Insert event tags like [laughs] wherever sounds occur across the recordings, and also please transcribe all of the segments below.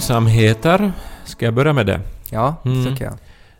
Pinsamheter. Ska jag börja med det? Ja, Mm. tycker jag.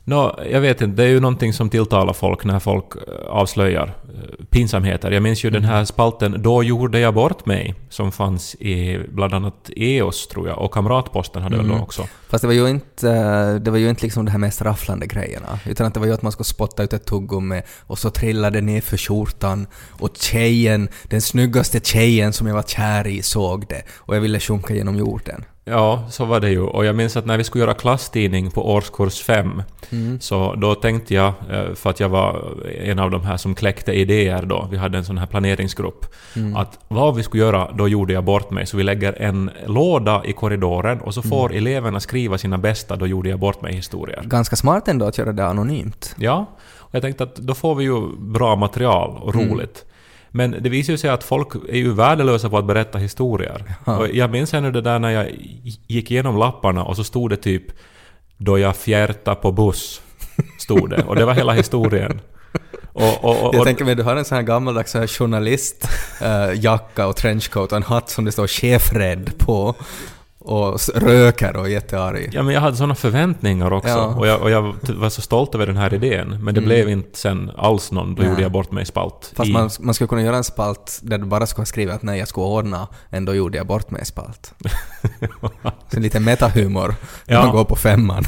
Nå, jag vet inte, det är ju någonting som tilltalar folk när folk eh, avslöjar eh, pinsamheter. Jag minns ju den här spalten ”Då gjorde jag bort mig” som fanns i bland annat EOS, tror jag, och Kamratposten hade väl då Mm. också. Fast det var ju inte, det var ju inte liksom de här mest rafflande grejerna, utan att det var ju att man skulle spotta ut ett tuggummi och så trillade det ner för skjortan och tjejen, den snyggaste tjejen som jag var kär i såg det och jag ville sjunka genom jorden. Ja, så var det ju. Och jag minns att när vi skulle göra klasstidning på årskurs 5, Mm. så då tänkte jag, eh, för att jag var en av de här som kläckte idéer då, vi hade en sån här planeringsgrupp, Mm. att vad vi skulle göra, då gjorde jag bort mig. Så vi lägger en låda i korridoren och så får Mm. eleverna skriva sina bästa då gjorde jag bort mig-historier. Ganska smart ändå att göra det anonymt. Ja, och jag tänkte att då får vi ju bra material och Mm. roligt. Men det visar ju sig att folk är ju värdelösa på att berätta historier. Ja. Och jag minns ännu det där när jag gick igenom lapparna och så stod det typ ”Då jag fjärta på buss” stod det. Och det var hela historien. Och, och, och, Jag tänker mig, du har en sån här gammaldags så här journalist, eh, och trenchcoat och en hatt som det står chefred på och röker och är jättearg. ja, men jag hade såna förväntningar också. Ja. Och, jag, och jag var så stolt över den här idén. Men det Mm. blev inte sen alls någon ”Då Nej. gjorde jag bort mig”-spalt. Fast i- man, man skulle kunna göra en spalt där du bara skulle ha skrivit att nej, jag skulle ordna, ändå gjorde jag bort mig spalt. [laughs] Så lite metahumor när Ja. man går på femman.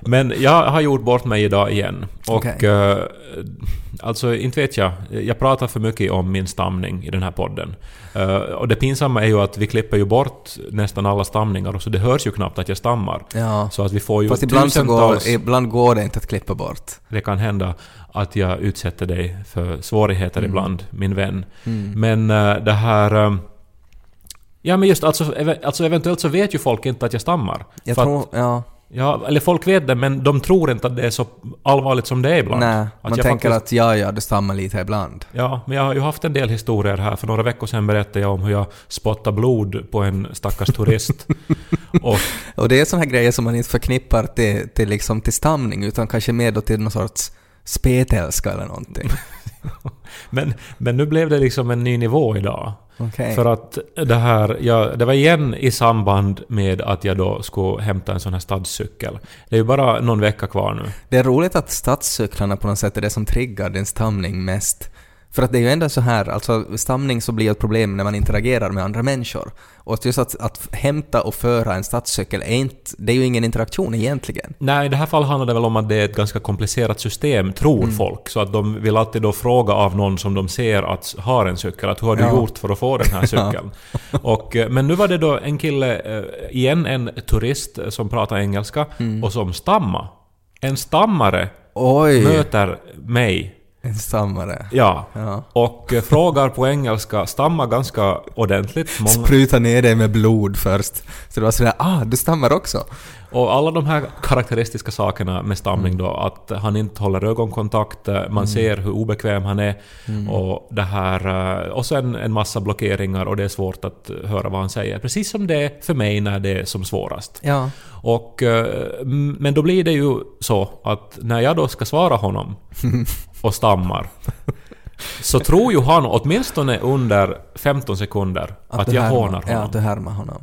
Men jag har gjort bort mig idag igen. Och Okej. Eh, alltså, inte vet jag. Jag pratar för mycket om min stamning i den här podden. Eh, och det pinsamma är ju att vi klipper ju bort nästan alla stamningar och så det hörs ju knappt att jag stammar. Ja. Så att vi får ju Fast ibland, så går, tusentals... ibland går det inte att klippa bort. Det kan hända att jag utsätter dig för svårigheter Mm. ibland, min vän. Mm. Men eh, det här... eh, Ja men just alltså, ev- alltså eventuellt så vet ju folk inte att jag stammar. Jag För att- tror, ja, Ja, eller folk vet det men de tror inte att det är så allvarligt som det är ibland. nej, Att man tänker faktiskt- att ja, ja, du stammar lite ibland. Ja, men jag har ju haft en del historier här. För några veckor sedan berättade jag om hur jag spottade blod på en stackars turist. [laughs] och, Och det är sådana här grejer som man inte förknippar till, till, liksom, till stamning, utan kanske mer då till någon sorts spetälska eller någonting. [laughs] men, men nu blev det liksom en ny nivå idag. Okej. För att det här, ja, det var igen i samband med att jag då skulle hämta en sån här stadscykel. Det är ju bara någon vecka kvar nu. Det är roligt att stadscyklarna på något sätt är det som triggar din stamning mest. För att det är ju ändå så här, alltså stamning så blir ett problem när man interagerar med andra människor. Och just att, att hämta och föra en stadscykel är inte, det är ju ingen interaktion egentligen. Nej, i det här fallet handlar det väl om att det är ett ganska komplicerat system, tror Mm. folk. Så att de vill alltid då fråga av någon som de ser att har en cykel, att hur har du Ja. gjort för att få den här [laughs] cykeln? och, eh, men nu var det då en kille, eh, igen en turist eh, som pratar engelska Mm. och som stamma. En stammare Oj! möter mig, En stammare. ja, Ja. och eh, frågar på engelska, stammar ganska ordentligt. Många, Spruta ner dig med blod först. Så det var sådär, ah, du stammar också. Och alla de här karaktäristiska sakerna med stamning Mm. då, att han inte håller ögonkontakt, eh, man ser hur obekväm han är Mm. och det här... eh, Och sen en massa blockeringar och det är svårt att höra vad han säger. Precis som det är för mig när det är som svårast. Ja. Och, eh, men då blir det ju så att när jag då ska svara honom [laughs] och stammar så tror ju han åtminstone under 15 sekunder att, du jag härmar- hånar honom. Ja, att du härmar honom.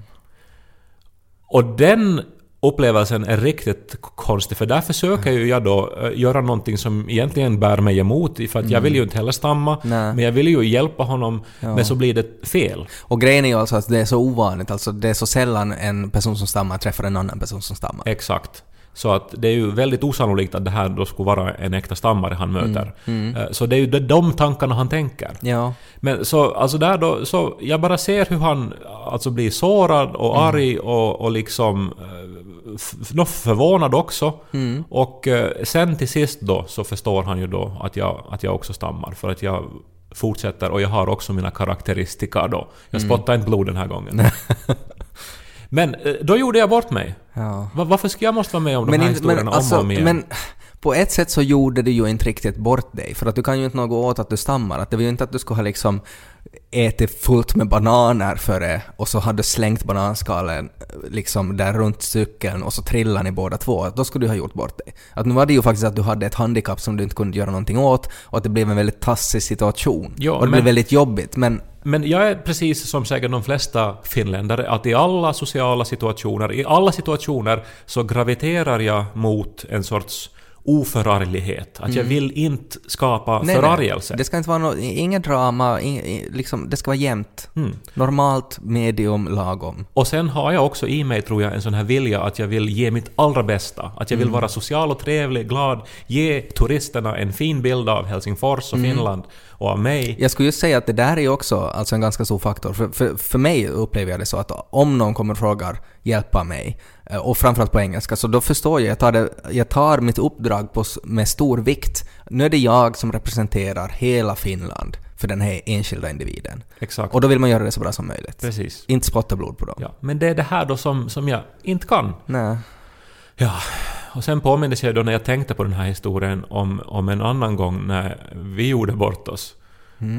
Och den upplevelsen är riktigt konstig, för där försöker ju jag då eh, göra någonting som egentligen bär mig emot, för att jag vill ju inte heller stamma, Nej. men jag vill ju hjälpa honom, Ja. men så blir det fel. Och grejen är ju alltså att det är så ovanligt, alltså det är så sällan en person som stammar träffar en annan person som stammar. Exakt. Så att det är ju väldigt osannolikt att det här då skulle vara en äkta stammare han möter. Mm. Eh, Så det är ju de, de tankarna han tänker. Ja. Men så, alltså där då, så jag bara ser hur han alltså blir sårad och Mm. arg och, och liksom nå förvånad också. Mm. Och eh, sen till sist då så förstår han ju då att jag, att jag också stammar. För att jag fortsätter och jag har också mina karaktäristika då. Jag Mm. spottar inte blod den här gången. [laughs] Men eh, då gjorde jag bort mig. Ja. Va- Varför ska jag måste vara med om de här inte- historierna alltså, om och om igen? men på ett sätt så gjorde du ju inte riktigt bort dig, för att du kan ju inte något åt att du stammar. Att det var ju inte att du skulle ha liksom ätit fullt med bananer före och så hade du slängt bananskalen liksom där runt cykeln och så trillade ni båda två. Då skulle du ha gjort bort dig. Att nu var det ju faktiskt att du hade ett handikapp som du inte kunde göra någonting åt och att det blev en väldigt tassig situation. Ja, och det men- blev väldigt jobbigt, men Men jag är precis som säkert de flesta finländare, att i alla sociala situationer, i alla situationer så graviterar jag mot en sorts oförarglighet. Att jag vill inte skapa Nej, förargelse. Nej. Det ska inte vara något, inget drama, ing, liksom, det ska vara jämnt. Mm. Normalt, medium, lagom. Och sen har jag också i mig, tror jag, en sån här vilja att jag vill ge mitt allra bästa. Att jag vill vara social och trevlig, glad, ge turisterna en fin bild av Helsingfors och Finland och av mig. Jag skulle just säga att det där är också alltså en ganska stor faktor. För, för, för mig upplever jag det så att om någon kommer och frågar hjälpa mig, och framförallt på engelska, så då förstår jag, jag tar, det, jag tar mitt uppdrag på, med stor vikt. Nu är det jag som representerar hela Finland för den här enskilda individen. Exakt. Och då vill man göra det så bra som möjligt. Precis. Inte spotta blod på dem. Ja. Men det är det här då som, som jag inte kan. Nej. Ja, och sen påmindes jag då när jag tänkte på den här historien om, om en annan gång när vi gjorde bort oss.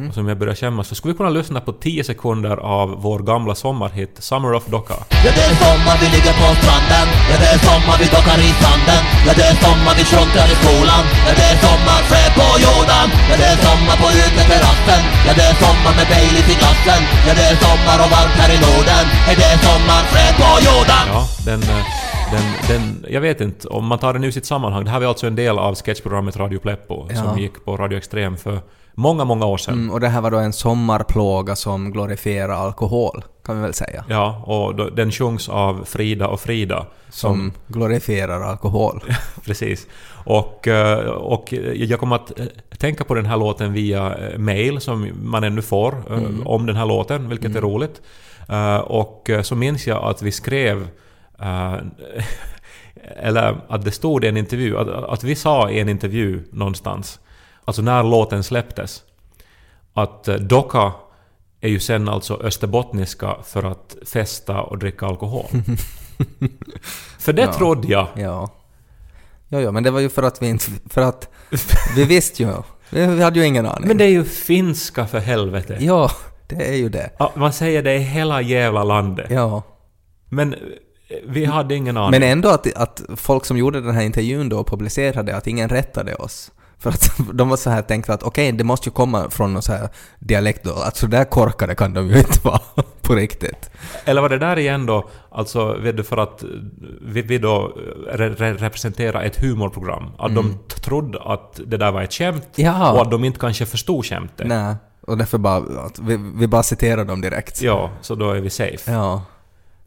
Och som jag började skämmas för. Skulle vi kunna lyssna på 10 sekunder av vår gamla sommarhit Summer of Docka? Ja det är sommar, vi ligger på stranden Ja det är sommar, vi dockar i sanden Ja det är sommar, vi sjunkar i skolan Ja det är sommar, fred på jorden Ja det är sommar på uteterrassen Ja det är sommar med Baileys i glassen Ja det är sommar och varmt här i Norden Ja det är sommar, fred på jorden Ja, den, eh, den, den... Jag vet inte, om man tar den ur sitt sammanhang. Det här var alltså en del av sketchprogrammet Radio Pleppo Ja. som gick på Radio Extrem för många, många år sedan. Mm, och det här var då en sommarplåga som glorifierar alkohol, kan vi väl säga. Ja, och då, den sjungs av Frida och Frida. Som glorifierar alkohol. [laughs] Precis. Och, eh, och jag kommer att eh, tänka på den här låten via eh, mail som man ännu får eh, om den här låten, vilket är roligt. Och så minns jag att vi skrev [laughs] eller att det stod i en intervju, att, att vi sa i en intervju någonstans, alltså när låten släpptes, att eh, Doka är ju sen alltså österbottniska för att festa och dricka alkohol. [laughs] för det Ja. trodde jag. Ja. Ja, ja, men det var ju för att vi inte... För att vi visste ju. Vi hade ju ingen aning. Men det är ju finska för helvete. Ja, det är ju det. Ja, Man säger det i hela jävla landet. Ja. Men eh, vi hade ingen aning. Men ändå att, att folk som gjorde den här intervjun då publicerade att ingen rättade oss. För att [laughs] de var så här tänkte att okej, det måste ju komma från någon så här dialekt då. Att så där korkade kan de ju [laughs] inte vara på riktigt. Eller var det där igen då, alltså vet du, för att eh, vi, vi då re, re, representerar ett humorprogram. Att de t- trodde att det där var ett skämt Ja. och att de inte kanske förstod skämtet. Nej. Och därför bara, att vi, vi bara citerar dem direkt. Ja, så då är vi safe. Ja.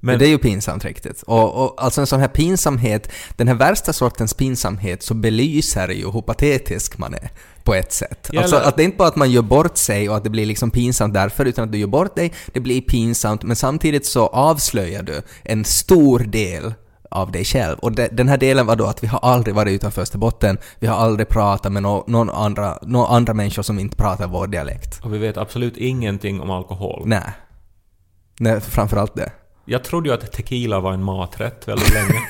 Men- Men det är ju pinsamt riktigt. Och, och alltså en sån här pinsamhet, den här värsta sortens pinsamhet så belyser ju hur patetisk man är på ett sätt. Alltså att det är inte bara att man gör bort sig och att det blir liksom pinsamt därför, utan att du gör bort dig, det blir pinsamt, men samtidigt så avslöjar du en stor del av dig själv. Och de, den här delen var då att vi har aldrig varit utanför Österbotten, vi har aldrig pratat med no, någon andra, några andra människor som inte pratar vår dialekt. Och vi vet absolut ingenting om alkohol. Nej. Nej, framförallt det. Jag trodde ju att tequila var en maträtt väldigt länge.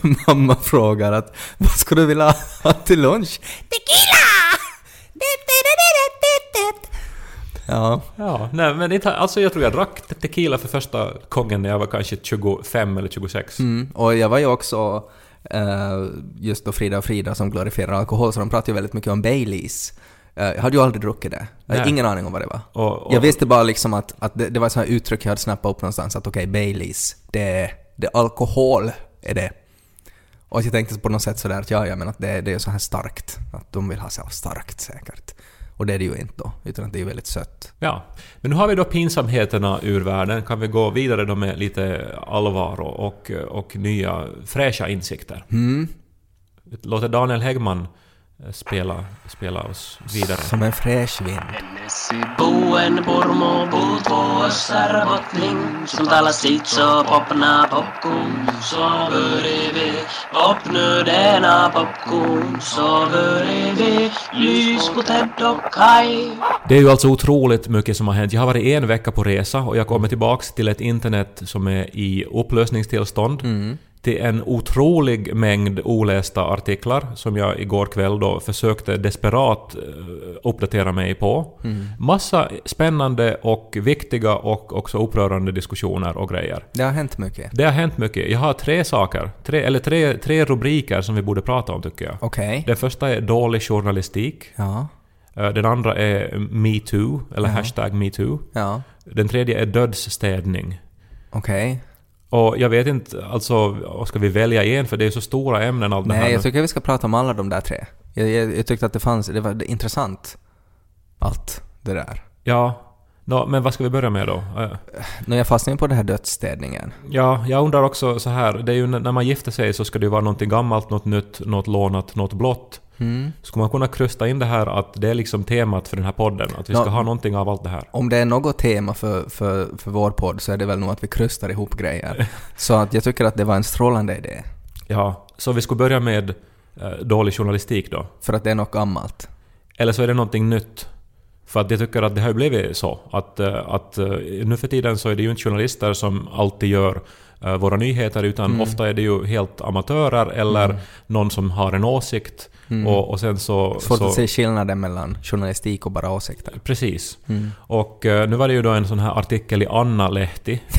[laughs] Mamma frågar att vad skulle du vilja ha till lunch? Ja, Ja, nej men inte, alltså jag tror jag drack te- tequila för första gången när jag var kanske 25 eller 26. mm. och jag var ju också eh, just då Frida och Frida som glorifierar alkohol, så de pratar ju väldigt mycket om Baileys. Eh, jag hade ju aldrig druckit det. Jag hade Nej. ingen aning om vad det var. Och, och, Jag visste bara liksom att, att det, det var ett sånt här uttryck jag hade snappat upp någonstans, att okej, Baileys, det det är alkohol, är det. Och jag tänkte på något sätt sådär att ja, ja men att det, det är så här starkt, att de vill ha så starkt säkert. Och det är det ju inte då, utan att det är väldigt sött. Ja, men nu har vi då pinsamheterna ur världen. Kan vi gå vidare då med lite allvar och, och, och nya fräscha insikter? Mm. Låter Daniel Häggman spela, spela oss vidare. Som en fräsch vind. Nessi buen purmo puuttuu össärbotning Som talar sitt så popna popcorn Så börjar vi Popnu denna popcorn Så börjar vi Lys på Ted och Kai Det är ju alltså otroligt mycket som har hänt. Jag har varit en vecka på resa och jag kommer tillbaks till ett internet som är i upplösningstillstånd. Till en otrolig mängd olästa artiklar som jag igår kväll då försökte desperat eh, uppdatera mig på. Massa spännande och viktiga och också upprörande diskussioner och grejer. Det har hänt mycket. Det har hänt mycket. Jag har tre saker, tre, eller tre, tre rubriker som vi borde prata om tycker jag. Okej. Den första är dålig journalistik. Ja. Eh, Den andra är metoo, eller hashtag metoo. Ja. Den tredje är dödsstädning. Okej. Och jag vet inte, alltså, ska vi välja en? För det är så stora ämnen allt det här. Nej, jag tycker vi ska prata om alla de där tre. Jag, jag, jag tyckte att det fanns, det var intressant. Allt det där. Ja. Nå, men vad ska vi börja med då? Eh, Nu jag fastnade på det här dödsstädningen. Ja, jag undrar också så här. Det är ju när man gifter sig så ska det ju vara någonting gammalt, något nytt, något lånat, något blått. Mm. Skulle man kunna krysta in det här att det är liksom temat för den här podden? Att vi ska ha någonting av allt det här? Om det är något tema för, för, för vår podd så är det väl nog att vi krystar ihop grejer. [laughs] Så att jag tycker att det var en strålande idé. Ja, så vi skulle börja med eh, dålig journalistik då? För att det är något gammalt. Eller så är det någonting nytt. För att jag tycker att det har ju blivit så. Att, eh, att eh, nu för tiden så är det ju inte journalister som alltid gör eh, våra nyheter utan Mm. ofta är det ju helt amatörer eller någon som har en åsikt och, och sen så... Mm. Svårt så att se skillnaden mellan journalistik och bara åsikter. Precis. Mm. Och eh, nu var det ju då en sån här artikel i Anna-Lehti. [laughs]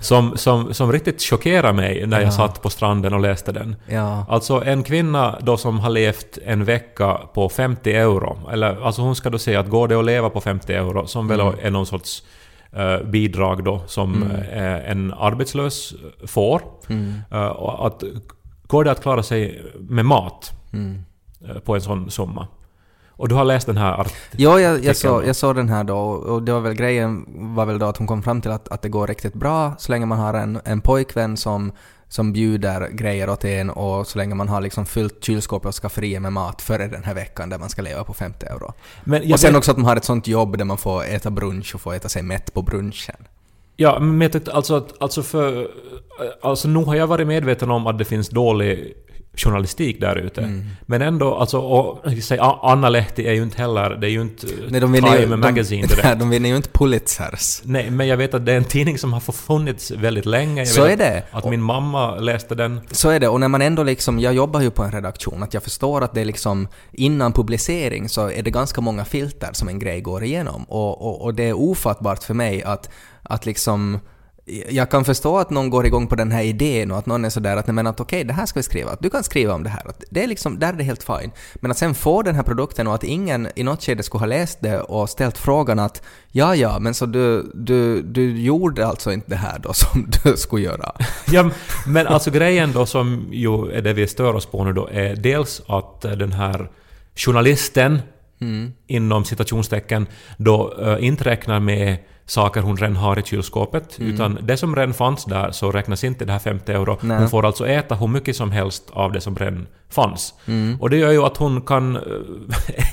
som, som, som riktigt chockerade mig när jag Ja. satt på stranden och läste den. Ja. Alltså en kvinna då som har levt en vecka på 50 euro, eller alltså hon ska då säga att går det att leva på 50 euro, som väl är någon sorts eh, bidrag då som eh, en arbetslös får. Och att, går det att klara sig med mat Mm. eh, på en sån summa? Och du har läst den här artikeln? Ja, jag, jag, såg, då. jag såg den här då och det var väl grejen var väl då att hon kom fram till att, att det går riktigt bra så länge man har en, en pojkvän som, som bjuder grejer åt en och så länge man har liksom fyllt kylskåpet och skafferiet med mat före den här veckan där man ska leva på 50 euro. Och sen vet- också att man har ett sånt jobb där man får äta brunch och får äta sig mätt på brunchen. Ja, men jag tyckte alltså att alltså för... Alltså nog har jag varit medveten om att det finns dålig journalistik där ute. Mm. Men ändå, alltså, och, A- Anna Lehti är ju inte heller, det är ju inte Nej, de vinner ju, Time Magazine direkt. [laughs] de, de vinner ju inte Pulitzers. Nej, men jag vet att det är en tidning som har funnits väldigt länge. Jag Så är det. Att min mamma läste den. Så är det, och när man ändå liksom, jag jobbar ju på en redaktion, att jag förstår att det är liksom, innan publicering så är det ganska många filter som en grej går igenom. Och, och, och det är ofattbart för mig att, att liksom, jag kan förstå att någon går igång på den här idén och att någon är sådär att nej men att okej, det här ska vi skriva, att du kan skriva om det här. Att det är liksom, där är det helt fine. Men att sen få den här produkten och att ingen i något skede skulle ha läst det och ställt frågan att ja, ja, men så du, du, du gjorde alltså inte det här då som [laughs] du skulle göra. [laughs] Ja, men alltså grejen då som ju är det vi stör oss på nu då är dels att eh, den här journalisten inom citationstecken då uh, inte räknar med saker hon redan har i kylskåpet. Utan det som redan fanns där så räknas inte det här 50 euro. Nej. Hon får alltså äta hur mycket som helst av det som redan fanns. Och det gör ju att hon kan eh,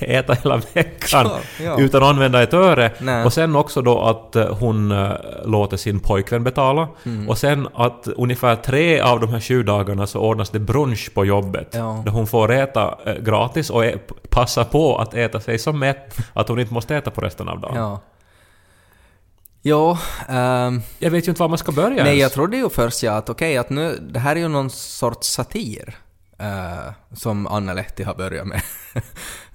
[laughs] äta hela veckan Ja, ja. utan att använda ett öre. Nej. Och sen också då att eh, hon eh, låter sin pojkvän betala. Mm. Och sen att ungefär tre av de här sju dagarna så ordnas det brunch på jobbet. Ja. Där hon får äta gratis och passa på att äta sig så mätt att hon inte måste äta på resten av dagen. Ja. Jo, ehm, Jag vet ju inte var man ska börja nej ens. jag trodde ju först ja att okej att nu, det här är ju någon sorts satir. eh, som Anna Lehti har börjat med. [laughs]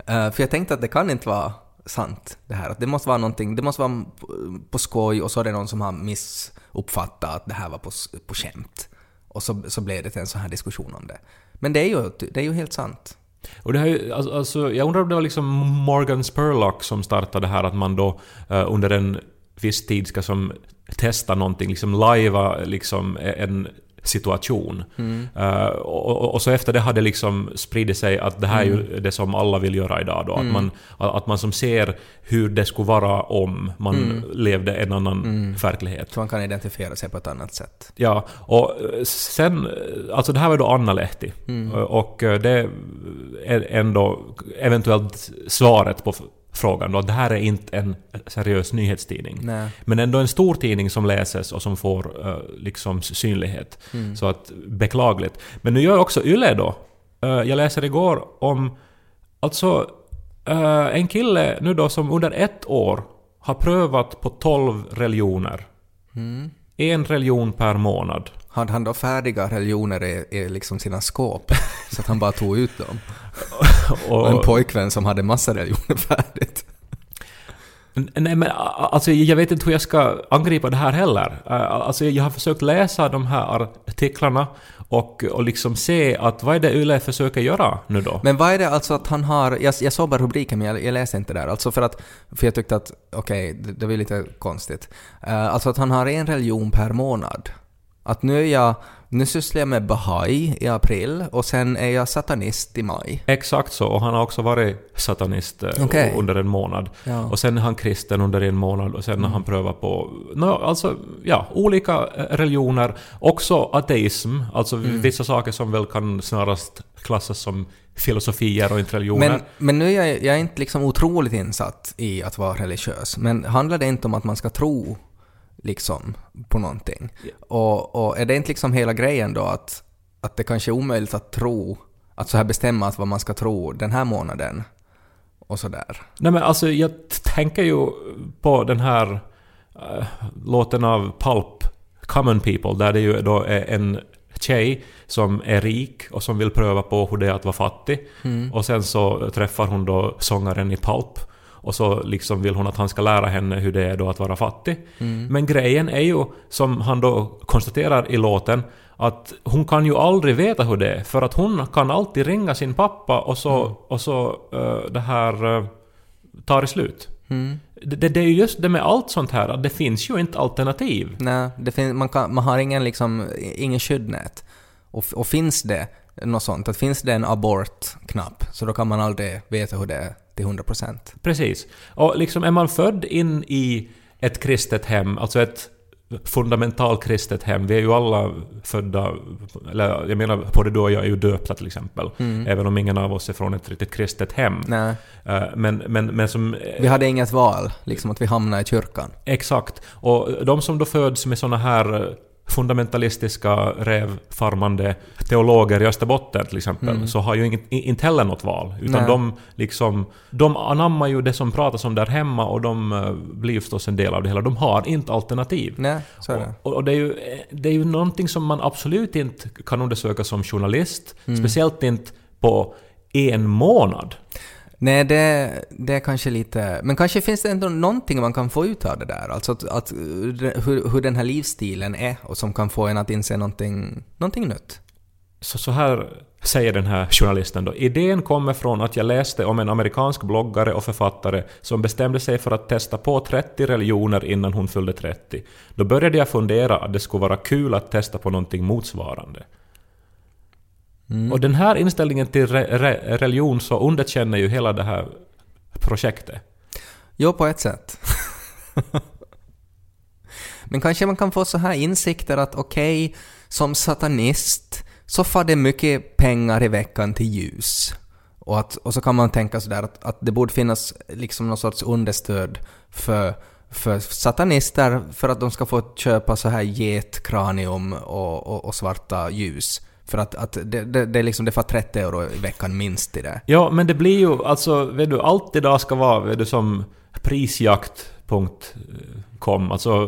Eh, för jag tänkte att det kan inte vara sant det här. Att det måste vara någonting, det måste vara på, skoj och så är det någon som har missuppfattat att det här var på, skämt. Och så, så blev det till en sån här diskussion om det. Men det är ju, det är ju helt sant. Och det här, alltså, alltså, jag undrar om det var liksom Morgan Spurlock som startade det här att man då eh, under en viss tid ska som testa någonting, liksom lajva liksom en situation. Eh, och, och, och så efter det hade liksom spridit sig att det här är ju det som alla vill göra idag då. Att, man, att man som ser hur det skulle vara om man levde en annan verklighet. Så man kan identifiera sig på ett annat sätt. Ja, och eh, sen... Alltså det här var då Anna Lehti. Mm. Eh, Och det är ändå eventuellt svaret på frågan då. Det här är inte en seriös nyhetstidning. Nej. Men ändå en stor tidning som läses och som får eh, liksom synlighet. Mm. Så att beklagligt. Men nu gör också Yle då. Eh, jag läser igår om... Alltså eh, en kille nu då som under ett år har prövat på 12 religioner. En religion per månad. Hade han då färdiga religioner i, i liksom sina skåp? så att han bara tog ut dem? [laughs] Och en pojkvän som hade massa religioner färdigt. Nej men alltså jag vet inte hur jag ska angripa det här heller. Alltså jag har försökt läsa de här artiklarna och, och liksom se att vad är det Yle försöker göra nu då? Men vad är det alltså att han har, jag, jag såg bara rubriken men jag, jag läste inte där, alltså för att, för jag tyckte att okej, okay, det, det var lite konstigt. Uh, alltså att han har en religion per månad. Att nu är jag nu sysslar jag med Bahai i april och sen är jag satanist i maj. Exakt så, och han har också varit satanist eh, okay. under en månad. Ja. Och sen är han kristen under en månad och sen mm. har han prövat på no, alltså, ja, olika eh, religioner. Också ateism, alltså mm. vissa saker som väl kan snarast klassas som filosofier och inte religioner. Men, men nu är jag, jag är inte liksom otroligt insatt i att vara religiös. Men handlar det inte om att man ska tro liksom på någonting. Yeah. Och, och är det inte liksom hela grejen då att, att det kanske är omöjligt att tro, att så här bestämma att vad man ska tro den här månaden och sådär? Nej men alltså jag tänker ju på den här äh, låten av Pulp, Common People, där det ju då är en tjej som är rik och som vill pröva på hur det är att vara fattig. Mm. Och sen så träffar hon då sångaren i Pulp och så liksom vill hon att han ska lära henne hur det är då att vara fattig. Mm. Men grejen är ju, som han då konstaterar i låten, att hon kan ju aldrig veta hur det är, för att hon kan alltid ringa sin pappa och så, mm. och så uh, det här uh, tar det slut. Mm. Det, det, är ju just det med allt sånt här, att det finns ju inte alternativ. Nej, det fin- man, kan, man har ingen, liksom, ingen skyddnät. Och, och finns det något sånt, att finns det en abort-knapp, så då kan man aldrig veta hur det är till 100 procent. Precis. Och liksom är man född in i ett kristet hem, alltså ett fundamentalt kristet hem. Vi är ju alla födda, eller jag menar både du och jag är ju döpta till exempel. Mm. Även om ingen av oss är från ett riktigt kristet hem. Nej. Eh, men, men, men som... Vi hade inget val, liksom att vi hamnade i kyrkan. Exakt. Och de som då föds med såna här fundamentalistiska rävfarmande teologer i Österbotten till exempel, mm. så har ju inget, inte heller något val. Utan de, liksom, de anammar ju det som pratas om där hemma och de uh, blir ju förstås en del av det hela. De har inte alternativ. Nej, så är det. Och, och det, är ju, det är ju någonting som man absolut inte kan undersöka som journalist. Mm. Speciellt inte på en månad. Nej, det, det är kanske lite... Men kanske finns det ändå någonting man kan få ut av det där. Alltså att, att eh, hur, hur den här livsstilen är och som kan få en att inse någonting, någonting nytt. Så, så här säger den här journalisten då. Idén kommer från att jag läste om en amerikansk bloggare och författare som bestämde sig för att testa på 30 religioner innan hon fyllde 30. Då började jag fundera att det skulle vara kul att testa på någonting motsvarande. Mm. Och den här inställningen till re, re, religion så underkänner ju hela det här projektet. Jo, på ett sätt. [laughs] Men kanske man kan få så här insikter att okej, okay, som satanist så får det mycket pengar i veckan till ljus. Och, att, och så kan man tänka sådär att, att det borde finnas liksom någon sorts understöd för, för satanister för att de ska få köpa så här getkranium och, och, och svarta ljus. För att, att det, det, det, liksom, det får 30 euro i veckan minst i det. Ja, men det blir ju alltså, vet du, allt idag ska vara vet du, som prisjakt.com. Alltså,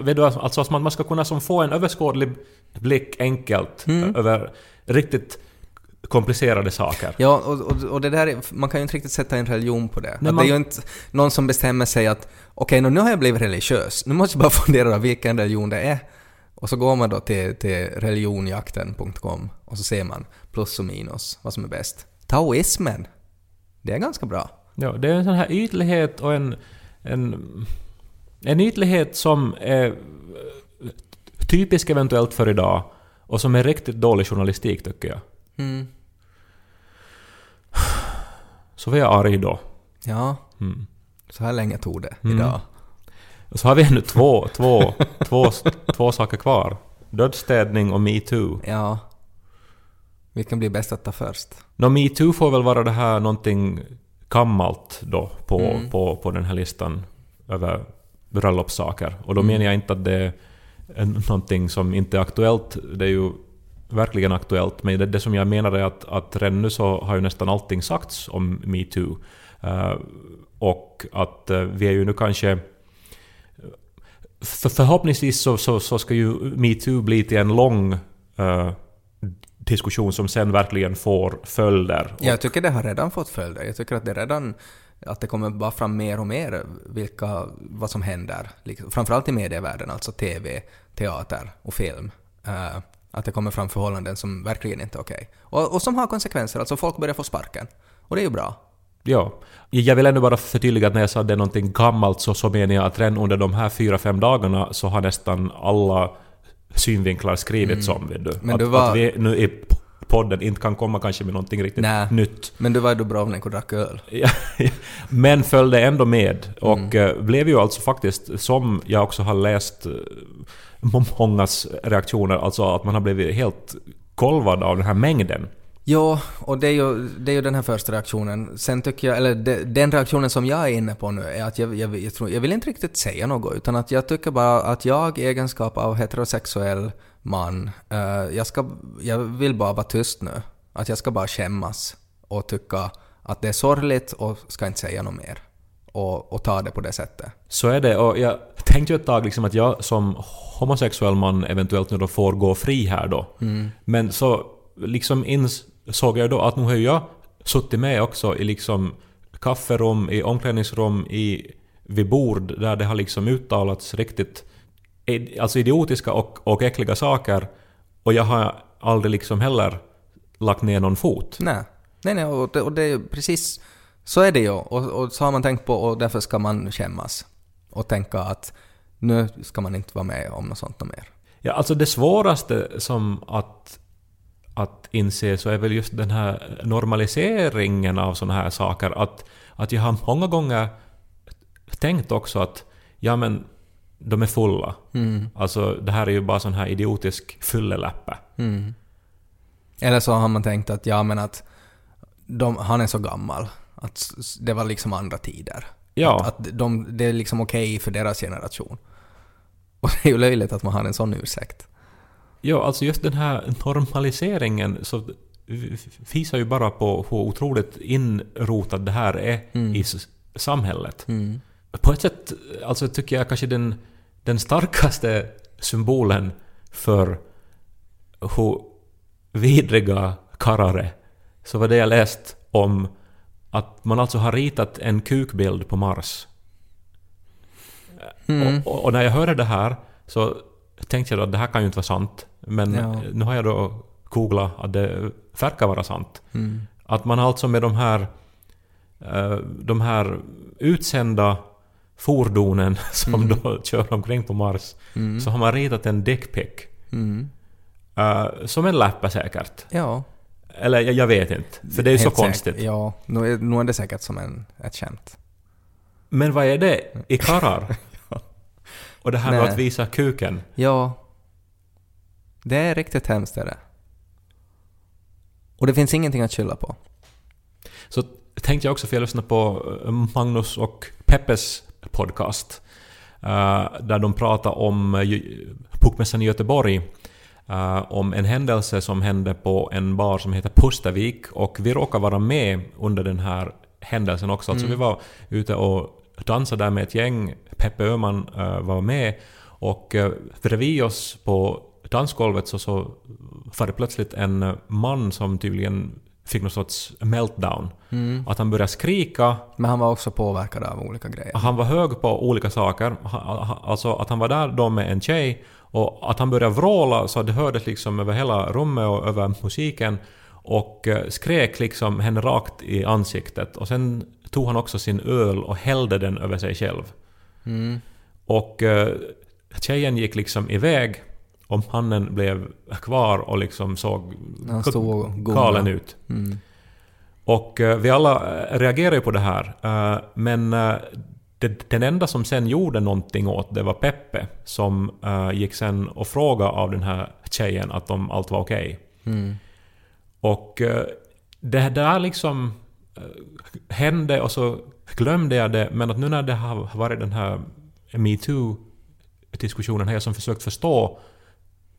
vet du, alltså att man ska kunna som få en överskådlig blick enkelt mm. över riktigt komplicerade saker. Ja, och, och, och, det där, man kan ju inte riktigt sätta en religion på det. Man, det är ju inte någon som bestämmer sig att okej, okay, nu har jag blivit religiös, nu måste jag bara [laughs] fundera vilken religion det är. Och så går man då till, till religionjakten.com och så ser man plus och minus, vad som är bäst. Taoismen, det är ganska bra. Ja, det är en sån här ytlighet och en, en, en ytlighet som är typisk eventuellt för idag och som är riktigt dålig journalistik tycker jag. Mm. Så var jag arg då. Ja. Mm. Så här länge tog det mm. idag. Och så har vi ännu två, två, två, två saker kvar. Dödsstädning och metoo. Ja. Vilken blir bäst att ta först? No, metoo får väl vara det här någonting gammalt då på, mm. på, på den här listan över bröllopssaker. Och då mm. menar jag inte att det är någonting som inte är aktuellt. Det är ju verkligen aktuellt. Men det, det som jag menar är att, att redan nu så har ju nästan allting sagts om metoo. Uh, och att uh, vi är ju nu kanske för förhoppningsvis så, så, så ska ju metoo bli till en lång eh, diskussion som sen verkligen får följder. Jag tycker det har redan fått följder. Jag tycker att det redan att det kommer bara fram mer och mer vilka, vad som händer. Liksom, framförallt i medievärlden, alltså TV, teater och film. Uh, att det kommer fram förhållanden som verkligen inte är okej. Okay. Och, och som har konsekvenser, alltså folk börjar få sparken. Och det är ju bra. Ja. Jag vill ändå bara förtydliga att när jag sa det är någonting gammalt så, så menar jag att redan under de här fyra, fem dagarna så har nästan alla synvinklar skrivits mm. om. Vet du. Men att, var... att vi nu i podden inte kan komma kanske med någonting riktigt Nä. nytt. Men du var i Dubrovnik och drack öl. [laughs] men följde ändå med och mm. Eh, blev ju alltså faktiskt, som jag också har läst eh, mångas reaktioner, alltså att man har blivit helt golvad av den här mängden. Ja, och det är, ju, det är ju den här första reaktionen. Sen tycker jag, eller det, den reaktionen som jag är inne på nu är att jag, jag, jag, tror, jag vill inte riktigt säga något, utan att jag tycker bara att jag i egenskap av heterosexuell man, uh, jag, ska, jag vill bara vara tyst nu. Att jag ska bara skämmas och tycka att det är sorgligt och ska inte säga något mer. Och, och ta det på det sättet. Så är det, och jag tänkte ju ett tag liksom att jag som homosexuell man eventuellt nu då får gå fri här då. Mm. Men så liksom insåg jag då att nu har jag suttit med också i liksom kafferum, i omklädningsrum, i, vid bord där det har liksom uttalats riktigt alltså idiotiska och, och äckliga saker och jag har aldrig liksom heller lagt ner någon fot. Nej, nej, nej och det, och det är precis så är det ju och, och så har man tänkt på och därför ska man skämmas och tänka att nu ska man inte vara med om något sånt mer. Ja, alltså det svåraste som att att inse så är väl just den här normaliseringen av sådana här saker. Att, att jag har många gånger tänkt också att ja men de är fulla. Mm. Alltså det här är ju bara sån här idiotisk fylleläppe. Mm. Eller så har man tänkt att ja men att de, han är så gammal. Att det var liksom andra tider. Ja. Att, att de, det är liksom okej okay för deras generation. Och det är ju löjligt att man har en sån ursäkt. Ja, alltså just den här normaliseringen så visar ju bara på hur otroligt inrotat det här är mm. i samhället. Mm. På ett sätt alltså tycker jag kanske den, den starkaste symbolen för hur vidriga karlar är, så var det jag läst om att man alltså har ritat en kukbild på Mars. Mm. Och, och, när jag hörde det här så tänkte jag att det här kan ju inte vara sant. Men ja. nu har jag då googlat att det verkar vara sant. Mm. Att man alltså med de här, eh, de här utsända fordonen [laughs] som mm. då kör omkring på Mars, mm. så har man ritat en dickpic. Mm. Uh, som en läppa säkert. Ja. Eller jag, jag vet inte, för det är ju så konstigt. Säkert, ja, nu är, nu är det säkert som en, ett skämt. Men vad är det i karrar? [laughs] Och det här med att visa kuken. Ja. Det är riktigt hemskt är det. Och det finns ingenting att skylla på. Så tänkte jag också, för jag lyssnade på eh, Magnus och Peppes podcast, uh, där de pratar om uh, Bokmässan i Göteborg, om en händelse som hände på en bar som heter Pustavik, och vi råkade vara med under den här händelsen också. Alltså mm. vi var ute och dansade där med ett gäng, Peppe Öhman var med, och bredvid oss på dansgolvet så, så var det plötsligt en man som tydligen fick någon sorts meltdown. Mm. Att han började skrika. Men han var också påverkad av olika grejer. Han var hög på olika saker. Alltså att han var där då med en tjej och att han började vråla så det hördes liksom över hela rummet och över musiken och eh, skrek liksom henne rakt i ansiktet och sen tog han också sin öl och hällde den över sig själv. Mm. Och uh, tjejen gick liksom iväg och mannen blev kvar och liksom såg galen ut. Mm. Och uh, vi alla eh, reagerade ju på det här, uh, men uh, det, den enda som sen gjorde någonting åt det var Peppe, som gick sen och frågade av den här tjejen att om allt var okej. Okay. Mm. Och det där liksom Eh, hände och så glömde jag det, men att nu när det har varit den här metoo-diskussionen har jag som försökt förstå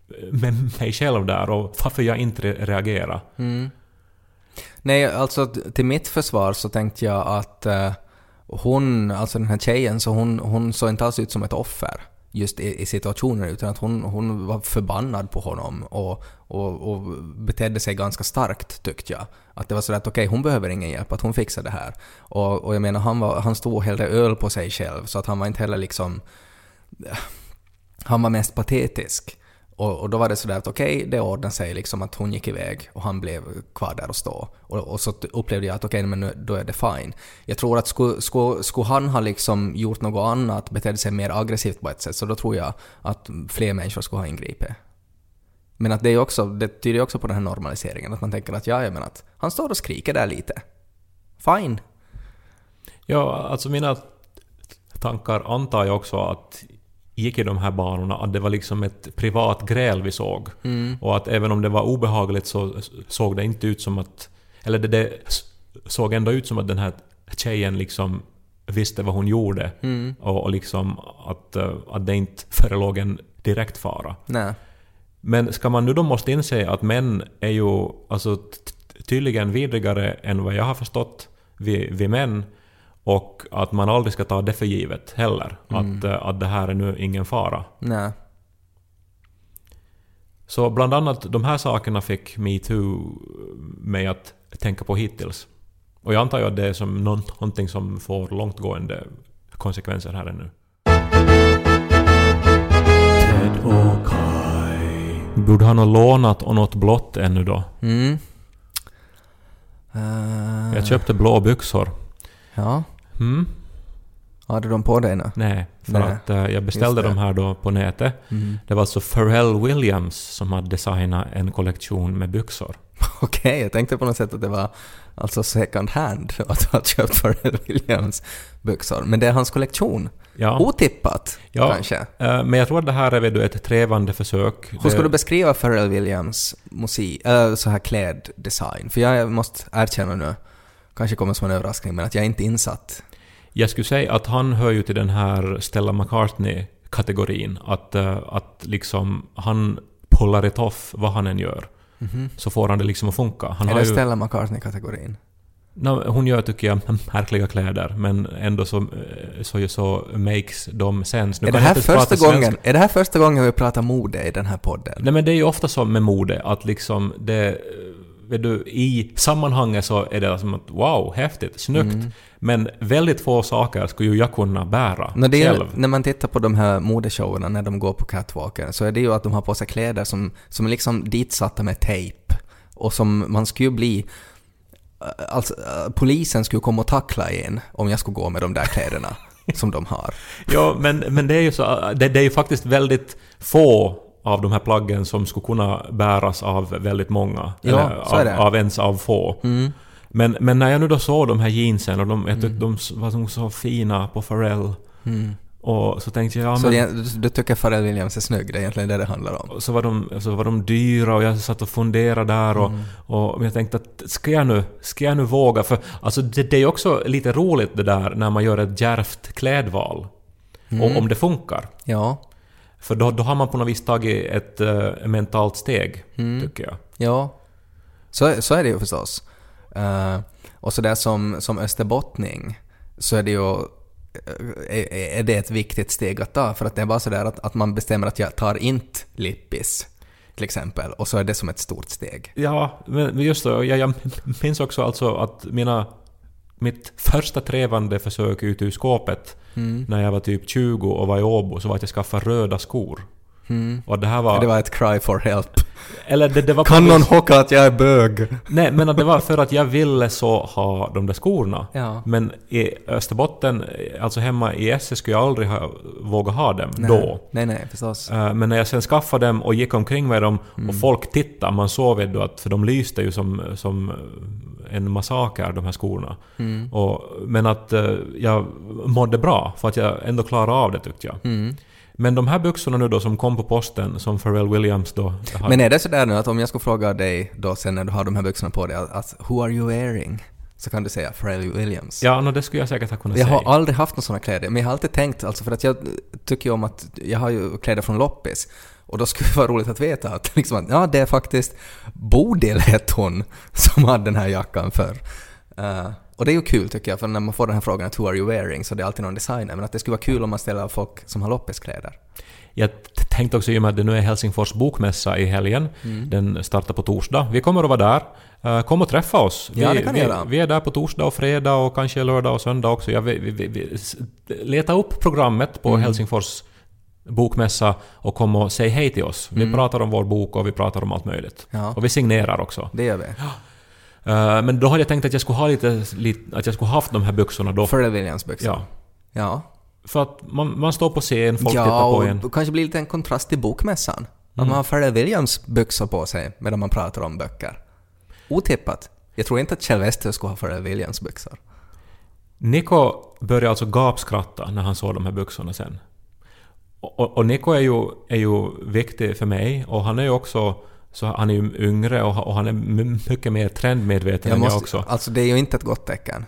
eh, med mig själv där och varför jag inte reagerar. Mm. Nej, alltså till mitt försvar så tänkte jag att eh, hon, alltså den här tjejen, så hon, hon såg inte alls ut som ett offer just i, i situationen utan att hon, hon var förbannad på honom och, och, och betedde sig ganska starkt tyckte jag. Att det var så att okej, okay, hon behöver ingen hjälp, att hon fixar det här. Och, och jag menar, han, var, han stod och hällde öl på sig själv så att han var inte heller liksom... Han var mest patetisk. Och, och, då var det sådär att okej, okay, det ordnade sig liksom att hon gick iväg och han blev kvar där och stå. Och, och så upplevde jag att okej, okay, men nu, då är det fine. Jag tror att skulle, skulle, skulle han ha liksom gjort något annat, betett sig mer aggressivt på ett sätt, så då tror jag att fler människor skulle ha ingripit. Men att det, är också, det tyder också på den här normaliseringen, att man tänker att ja, jag menar att han står och skriker där lite. Fine. Ja, alltså mina tankar antar jag också att gick i de här banorna, att det var liksom ett privat gräl vi såg. Mm. Och att även om det var obehagligt så såg det inte ut som att... Eller det, det såg ändå ut som att den här tjejen liksom visste vad hon gjorde. Mm. Och, och liksom att, eh, att det inte förelåg en direkt fara. Nej. Men ska man nu då måste inse att män är ju alltså tydligen vidrigare än vad jag har förstått vid, vid män. Och att man aldrig ska ta det för givet heller. Mm. Att, eh, att det här är nu ingen fara. Nej. Så bland annat de här sakerna fick metoo mig att tänka på hittills. Och jag antar ju att det är som någonting som får långtgående konsekvenser här ännu. Ted och Kai. Borde ha något lånat och något blått ännu då. Mm. Uh, Jag köpte blå byxor. Ja. Mm. Har du dem på dig nu? Nej, för Nej, att uh, jag beställde de här då på nätet. Mm. Det var alltså Pharrell Williams som hade designat en kollektion med byxor. [laughs] Okej, jag tänkte på något sätt att det var alltså second hand [laughs] att du har köpt Pharrell Williams byxor. Men det är hans kollektion. Ja, Otippat, Ja. kanske. eh, men jag tror att det här är väl då ett trevande försök. Hur Det- skulle du beskriva Pharrell Williams musik, äh, så här kläddesign? För jag måste erkänna nu, kanske kommer som en överraskning, men att jag är inte insatt. Jag skulle säga att han hör ju till den här Stella McCartney-kategorin. Att, eh, att liksom han pullar it off vad han än gör. Så får han det liksom att funka. Han är det ju, Stella McCartney-kategorin? No, hon gör, tycker jag, [laughs] märkliga kläder, men ändå så, eh, så, så makes de sense. Nu Är det, här första gången, är det här första gången vi pratar mode i den här podden? Nej men det är ju ofta så med mode att liksom det... eh, Vet du, I sammanhanget så är det som att wow, häftigt, snyggt. Mm. Men väldigt få saker skulle ju jag kunna bära När, det, själv. när man tittar på de här modeshowerna när de går på catwalken så är det ju att de har på sig kläder som, som är liksom ditsatta med tejp. Och som man skulle ju bli... äh, Alltså, äh, polisen skulle komma och tackla en om jag skulle gå med de där kläderna [laughs] som de har. Ja, men, men det är ju så, det, det är ju faktiskt väldigt få av de här plaggen som skulle kunna bäras av väldigt många. Ja, av, av ens av få. Mm. Men, men när jag nu då såg de här jeansen och de, jag tyckte de var så- fina på Pharrell. Mm. Och så tänkte jag, ja Så men... du, du tycker Pharrell Williams är snygg, det är egentligen det det handlar om. Och så var, de, så var de dyra och jag satt och funderade där och, Mm. och jag tänkte att ska jag nu, ska jag nu våga? För alltså det, det är också lite roligt det där när man gör ett djärvt klädval. Mm. Och om det funkar. Ja, För då, då har man på något vis tagit ett eh, mentalt steg, Mm. tycker jag. ja. Så, så är det ju förstås. Uh, och så där som, som österbottning så är det ju eh, är, är det ett viktigt steg att ta för att det är bara sådär att, att man bestämmer att jag tar inte lippis till exempel och så är det som ett stort steg. Ja, men just det. Jag, jag minns också alltså att mina... Mitt första trevande försök ut ur skåpet Mm. när jag var typ 20 och var i Åbo så var att jag skaffade röda skor. Mm. Och det här var... Det var ett cry for help. Eller det, det var... Kan någon hocka att jag är bög? Nej, men att det var för att jag ville så ha de där skorna. Ja. Men i Österbotten, alltså hemma i Esse, skulle jag aldrig ha vågat ha dem Nej. då. Nej, nej, förstås. Eh, Men när jag sen skaffade dem och gick omkring med dem Mm. och folk tittade, man såg vet du att för de lyste ju som, som en massaker de här skorna. Mm. Och, men att eh, jag mådde bra för att jag ändå klarade av det tyckte jag. Mm. Men de här byxorna nu då som kom på posten som Pharrell Williams då hade- Men är det sådär nu att om jag skulle fråga dig då sen när du har de här byxorna på dig att, att “Who are you wearing?” så kan du säga Pharrell Williams. Ja, no, det skulle jag säkert ha kunnat Jag säga. har aldrig haft några sådana kläder, men jag har alltid tänkt, alltså för att jag tycker ju om att, jag har ju kläder från loppis, och då skulle det vara roligt att veta att, [laughs] liksom, att ja, det är faktiskt Bodil hette hon som hade den här jackan för Eh, och det är ju kul tycker jag, för när man får den här frågan att “Who are you wearing?” så det är alltid någon designer, men att det skulle vara kul om man ställer folk som har loppeskläder. Jag tänkte också i och med att det nu är Helsingfors bokmässa i helgen, Mm. den startar på torsdag. Vi kommer att vara där. Eh, Kom och träffa oss. Ja, vi, det kan vi, göra. vi är där på torsdag och fredag och kanske lördag och söndag också. Ja, vi, vi, vi, leta upp programmet på Mm. Helsingfors bokmässa och kom och säg hej till oss. Vi pratar om vår bok och vi pratar om allt möjligt. Mm. Ja. Och vi signerar också. Det gör vi. Eh, men då hade jag tänkt att jag skulle ha lite, lite att jag skulle haft de här byxorna då. Pharrell Williams-byxor. Ja. Ja. För att man, man står på scen, folk ja, tittar på och en. det kanske blir lite en kontrast till bokmässan. Att Mm. man har Pharrell Williams-byxor på sig medan man pratar om böcker. Otippat. Jag tror inte att Kjell Wester skulle ha Pharrell Williams-byxor. Nico började alltså gapskratta när han såg de här byxorna sen. Och, och, Nico är ju, är ju viktig för mig och han är ju också så han är ju yngre och, och han är mycket mer trendmedveten än jag också. Alltså det är ju inte ett gott tecken.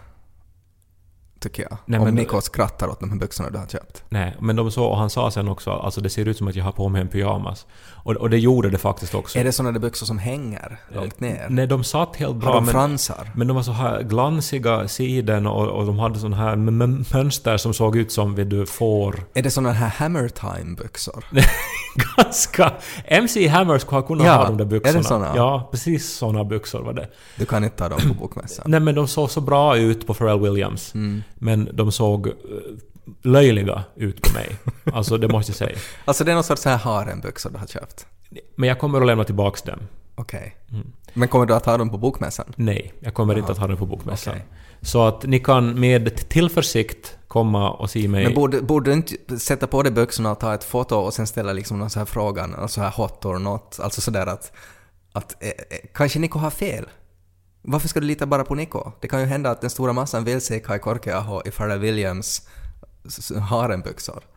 Tycker jag. Nej, om men- Nico skrattar åt de här byxorna du har köpt. Nej, men de så, och han sa sen också alltså det ser ut som att jag har på mig en pyjamas. Och, och det gjorde det faktiskt också. Är det sådana där byxor som hänger långt ner? Nej, de satt helt bra Har de men, fransar? men de var så här glansiga siden och, och de hade sån här mönster som såg ut som vid du får Är det såna här Hammer Time-byxor? [laughs] ganska... MC Hammer skulle ha kunnat Ja, ha de där är det byxorna. såna? Ja, precis såna byxor var det. Du kan inte ta dem på bokmässan. Nej men de såg så bra ut på Pharrell Williams. Mm. Men de såg eh, löjliga ut på mig. Alltså det måste jag säga. [laughs] Alltså det är någon sorts så här harembyxor du har köpt? Men jag kommer att lämna tillbaks dem. Okej. Mm. Men kommer du att ha dem på bokmässan? Nej, jag kommer inte att ha den på bokmässan. Okej. Så att ni kan med tillförsikt komma och se mig... Men borde, borde du inte sätta på dig byxorna och ta ett foto och sen ställa liksom någon så här frågan, någon så här hot or not, alltså sådär att, att eh, eh, kanske Niko har fel? Varför ska du lita bara på Niko? Det kan ju hända att den stora massan vill se Kai Korkeaho i Pharrell Williams harenbyxor. [laughs]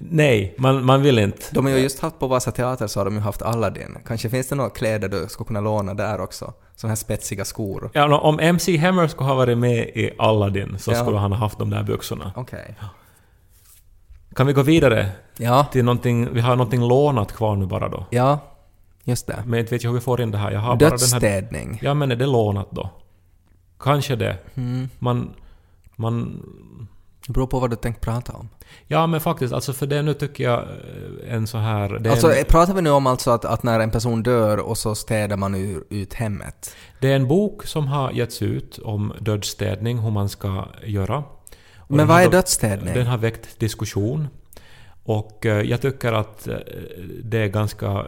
Nej, man, man vill inte. De har ju just haft på Vasa Teater så har de ju haft Aladdin. Kanske finns det några kläder du skulle kunna låna där också? Såna här spetsiga skor. Ja, om MC Hammer skulle ha varit med i Aladdin så Ja. skulle han ha haft de där byxorna. Okej. Kan vi gå vidare Ja, till någonting... Vi har någonting lånat kvar nu bara då. ja, just det. Men inte vet jag hur vi får in det här. Jag har bara den här... Dödsstädning. Ja, men är det lånat då? Kanske det. Mm. Man... Man... Det beror på vad du tänkt prata om. Ja, men faktiskt, alltså för det nu tycker jag eh, en så här... Alltså, en, pratar vi nu om alltså att, att när en person dör och så städar man ur, ut hemmet? det är en bok som har getts ut om dödsstädning, hur man ska göra. Och Men vad är dödsstädning? Den har väckt diskussion. Och eh, jag tycker att eh, det är ganska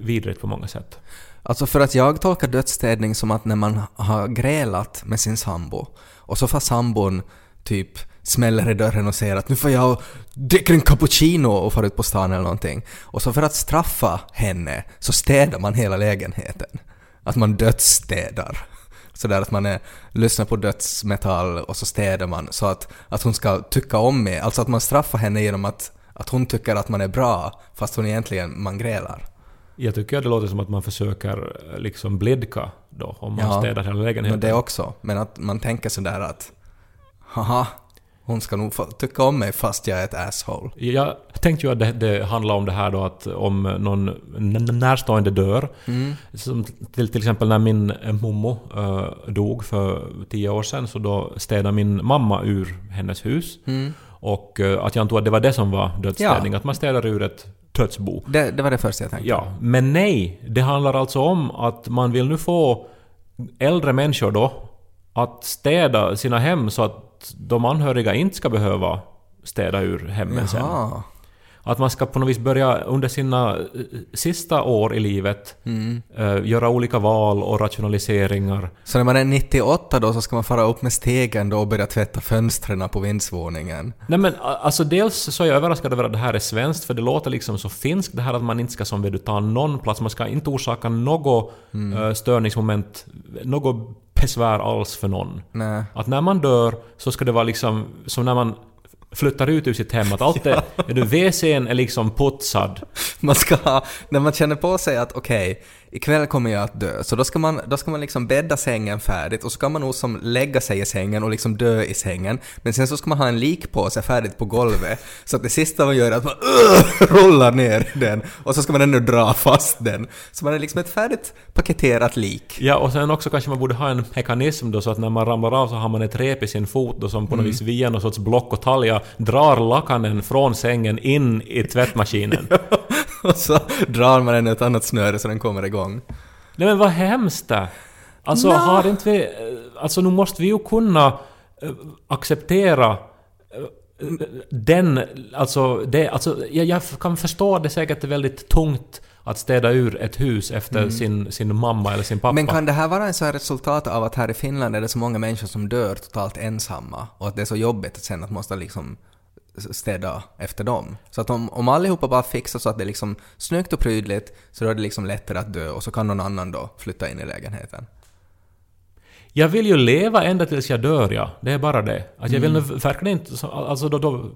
vidrigt på många sätt. Alltså för att jag tolkar dödsstädning som att när man har grälat med sin sambo och så får sambon typ smäller i dörren och säger att nu får jag dricka en cappuccino och fara ut på stan eller någonting. Och så för att straffa henne så städar man hela lägenheten. Att man dödsstädar. Sådär att man är, lyssnar på dödsmetall och så städar man så att, att hon ska tycka om mig. Alltså att man straffar henne genom att, att hon tycker att man är bra fast hon egentligen, man grälar. Jag tycker att det låter som att man försöker eh, liksom blidka då, om man Ja, städar hela Men lägenheten. det också. Men att man tänker sådär att haha, hon ska nog tycka om mig fast jag är ett asshole. Jag tänkte ju att det, det handlar om det här då att om någon närstående dör, Mm. som till, till exempel när min mommo eh, dog för tio år sedan, så då städade min mamma ur hennes hus. Mm. Och eh, att jag antog att det var det som var dödsstädning, Ja. att man städar ur ett dödsbo. Det, det var det första jag tänkte. Ja, men nej. Det handlar alltså om att man vill nu få äldre människor då att städa sina hem så att de anhöriga inte ska behöva städa ur hemmen sen. Att man ska på något vis börja under sina eh, sista år i livet Mm. eh, göra olika val och rationaliseringar. Så när man är 98 då så ska man fara upp med stegen då och börja tvätta fönstren på vindsvåningen. Nej men alltså dels så är jag överraskad över att det här är svenskt för det låter liksom så finskt det här att man inte ska som du ta någon plats, man ska inte orsaka något eh, störningsmoment, något besvär alls för någon. Nej. Att när man dör så ska det vara liksom som när man flyttar ut ur sitt hem, att allt är... [laughs] är du, WCn är liksom putsad. Man ska ha, när man känner på sig att okej, ikväll kommer jag att dö. Så då ska man, då ska man liksom bädda sängen färdigt och så ska man nog som lägga sig i sängen och liksom dö i sängen. Men sen så ska man ha en likpåse färdigt på golvet. Så att det sista man gör är att man uh, rollar ner den och så ska man ännu dra fast den. Så man är liksom ett färdigt paketerat lik. Ja, och sen också kanske man borde ha en mekanism då så att när man ramlar av så har man ett rep i sin fot då som på något vis via någon sorts block och talja drar lakanen från sängen in i tvättmaskinen. [laughs] [laughs] [laughs] och så drar man den i ett annat snöre så den kommer igång. Nej men vad hemskt det! Alltså Nå. har inte vi... Alltså nu måste vi ju kunna eh, acceptera eh, den... Alltså, det, alltså jag, jag kan förstå det säkert är väldigt tungt att städa ur ett hus efter sin, sin mamma eller sin pappa. Men kan det här vara en sån här resultat av att här i Finland är det så många människor som dör totalt ensamma och att det är så jobbigt att sen att måste liksom städa efter dem. Så att om, om allihopa bara fixar så att det är liksom snyggt och prydligt så då är det liksom lättare att dö och så kan någon annan då flytta in i lägenheten. Jag vill ju leva ända tills jag dör, ja. Det är bara det. Att jag vill nu verkligen inte... så- Alltså då, då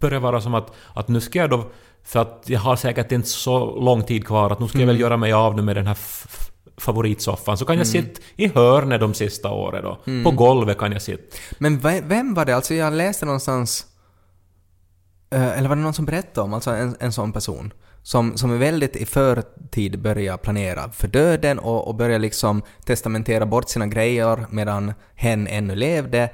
börjar vara som att, att nu ska jag då... För att jag har säkert inte så lång tid kvar, att nu ska jag väl göra mig av nu med den här favoritsoffan. Så kan jag sitta i hörnet de sista åren då. På golvet kan jag sitta. Men ve- vem var det? Alltså jag läste någonstans... eh, eller var det någon som berättade om alltså en, en sån person? Som, som är väldigt i förtid börjar planera för döden och, och börjar liksom testamentera bort sina grejer medan hen ännu levde.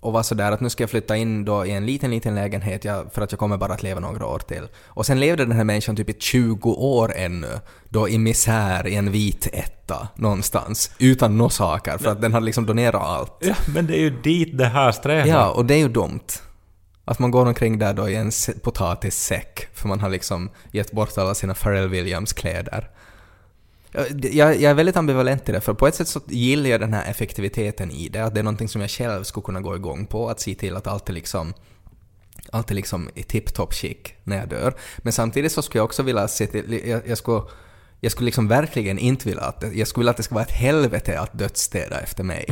Och var sådär att nu ska jag flytta in då i en liten, liten lägenhet jag, för att jag kommer bara att leva några år till. Och sen levde den här människan typ i 20 år ännu, då i misär i en vit etta någonstans, utan några saker, för att den hade liksom donerat allt. Ja, men det är ju dit det här strävar. Ja, och det är ju dumt. Att man går omkring där då i en potatissäck, för man har liksom gett bort alla sina Pharrell Williams-kläder. Jag, jag är väldigt ambivalent till det, för på ett sätt så gillar jag den här effektiviteten i det, att det är någonting som jag själv skulle kunna gå igång på, att se till att allt är liksom allt är liksom i tipptopp skick när jag dör. Men samtidigt så skulle jag också vilja se till, jag, jag skulle jag skulle liksom verkligen inte vilja att, jag skulle vilja att det ska vara ett helvete att dödsstäda efter mig.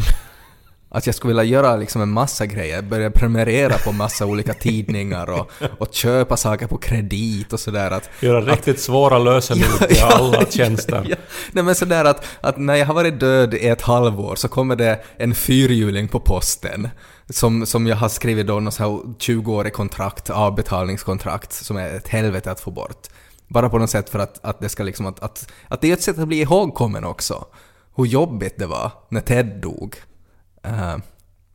Att jag skulle vilja göra liksom en massa grejer, börja prenumerera på massa olika [laughs] tidningar och, och köpa saker på kredit och sådär. Att, Göra riktigt svåra lösenord till [laughs] alla tjänster. Ja, nej men sådär att, att när jag har varit död i ett halvår så kommer det en fyrhjuling på posten som, som jag har skrivit då något så här 20-årig kontrakt, avbetalningskontrakt som är ett helvete att få bort. Bara på något sätt för att, att det ska liksom att, att, att det är ett sätt att bli ihågkommen också. Hur jobbigt det var när Ted dog. Eh,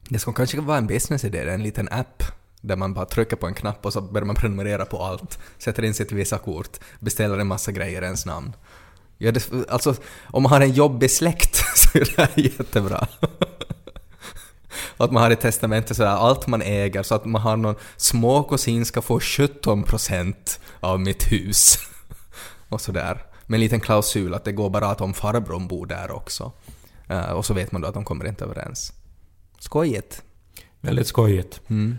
det skulle kanske vara en businessidé, en liten app där man bara trycker på en knapp och så börjar man prenumerera på allt, sätter in sitt Visa-kort, beställer en massa grejer i ens namn. Ja, det, alltså, om man har en jobbig släkt [laughs] så är det här jättebra. Att man har i testamentet sådär allt man äger så att man har någon småkusin ska få 17% av mitt hus. [laughs] Och sådär. Med en liten klausul att det går bara att om farbrorn bor där också. Eh, och så vet man då att de kommer inte överens. Skojigt. Väldigt skojigt. Mm.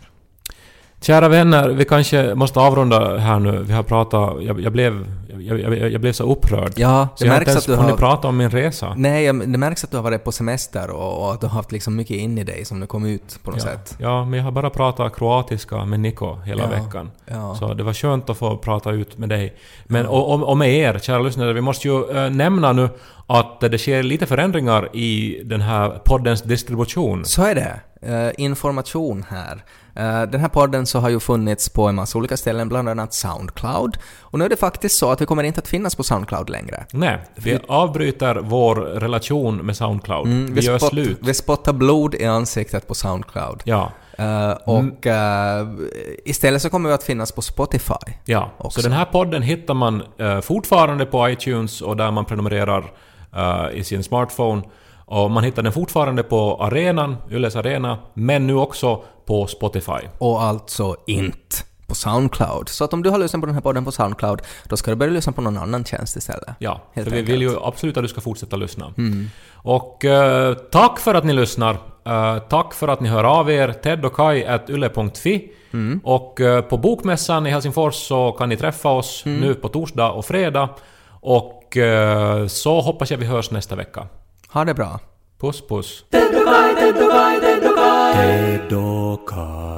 Kära vänner, vi kanske måste avrunda här nu. Vi har pratat... Jag, jag, blev, jag, jag, jag blev så upprörd. Ja, så det jag har märks inte att ens du hunnit har... prata om min resa. Nej, jag- det märks att du har varit på semester och, och att du har haft liksom mycket in i dig som du kom ut på något Ja, sätt. ja, men jag har bara pratat kroatiska med Niko hela Ja, veckan. ja. Så det var skönt att få prata ut med dig. Men och, och, och med er, kära lyssnare, vi måste ju äh, nämna nu att det sker lite förändringar i den här poddens distribution. Så är det. Eh, information här. Eh, den här podden så har ju funnits på en massa olika ställen, bland annat Soundcloud. Och nu är det faktiskt så att vi kommer inte att finnas på Soundcloud längre. Nej, vi avbryter vår relation med Soundcloud. Mm, vi gör spott- slut. vi spottar blod i ansiktet på Soundcloud. Ja. Eh, och eh, istället så kommer vi att finnas på Spotify. Ja, också. så den här podden hittar man eh, fortfarande på iTunes och där man prenumererar i sin smartphone. Och man hittar den fortfarande på arenan, Yles Arena, men nu också på Spotify. Och alltså inte på Soundcloud. Så att om du har lyssnat på den här podden på Soundcloud, då ska du börja lyssna på någon annan tjänst istället. Ja, Helt för vi enkelt. Mm. vill ju absolut att du ska fortsätta lyssna. Och eh, tack för att ni lyssnar. Eh, tack för att ni hör av er. Ted och Kai at yle.fi. Mm. Och eh, på Bokmässan i Helsingfors så kan ni träffa oss Mm. nu på torsdag och fredag. Och eh, så hoppas jag vi hörs nästa vecka. Ha det bra. Puss puss. Ted och Kai, Ted och Kai, Ted och Kai. Ted och Kai.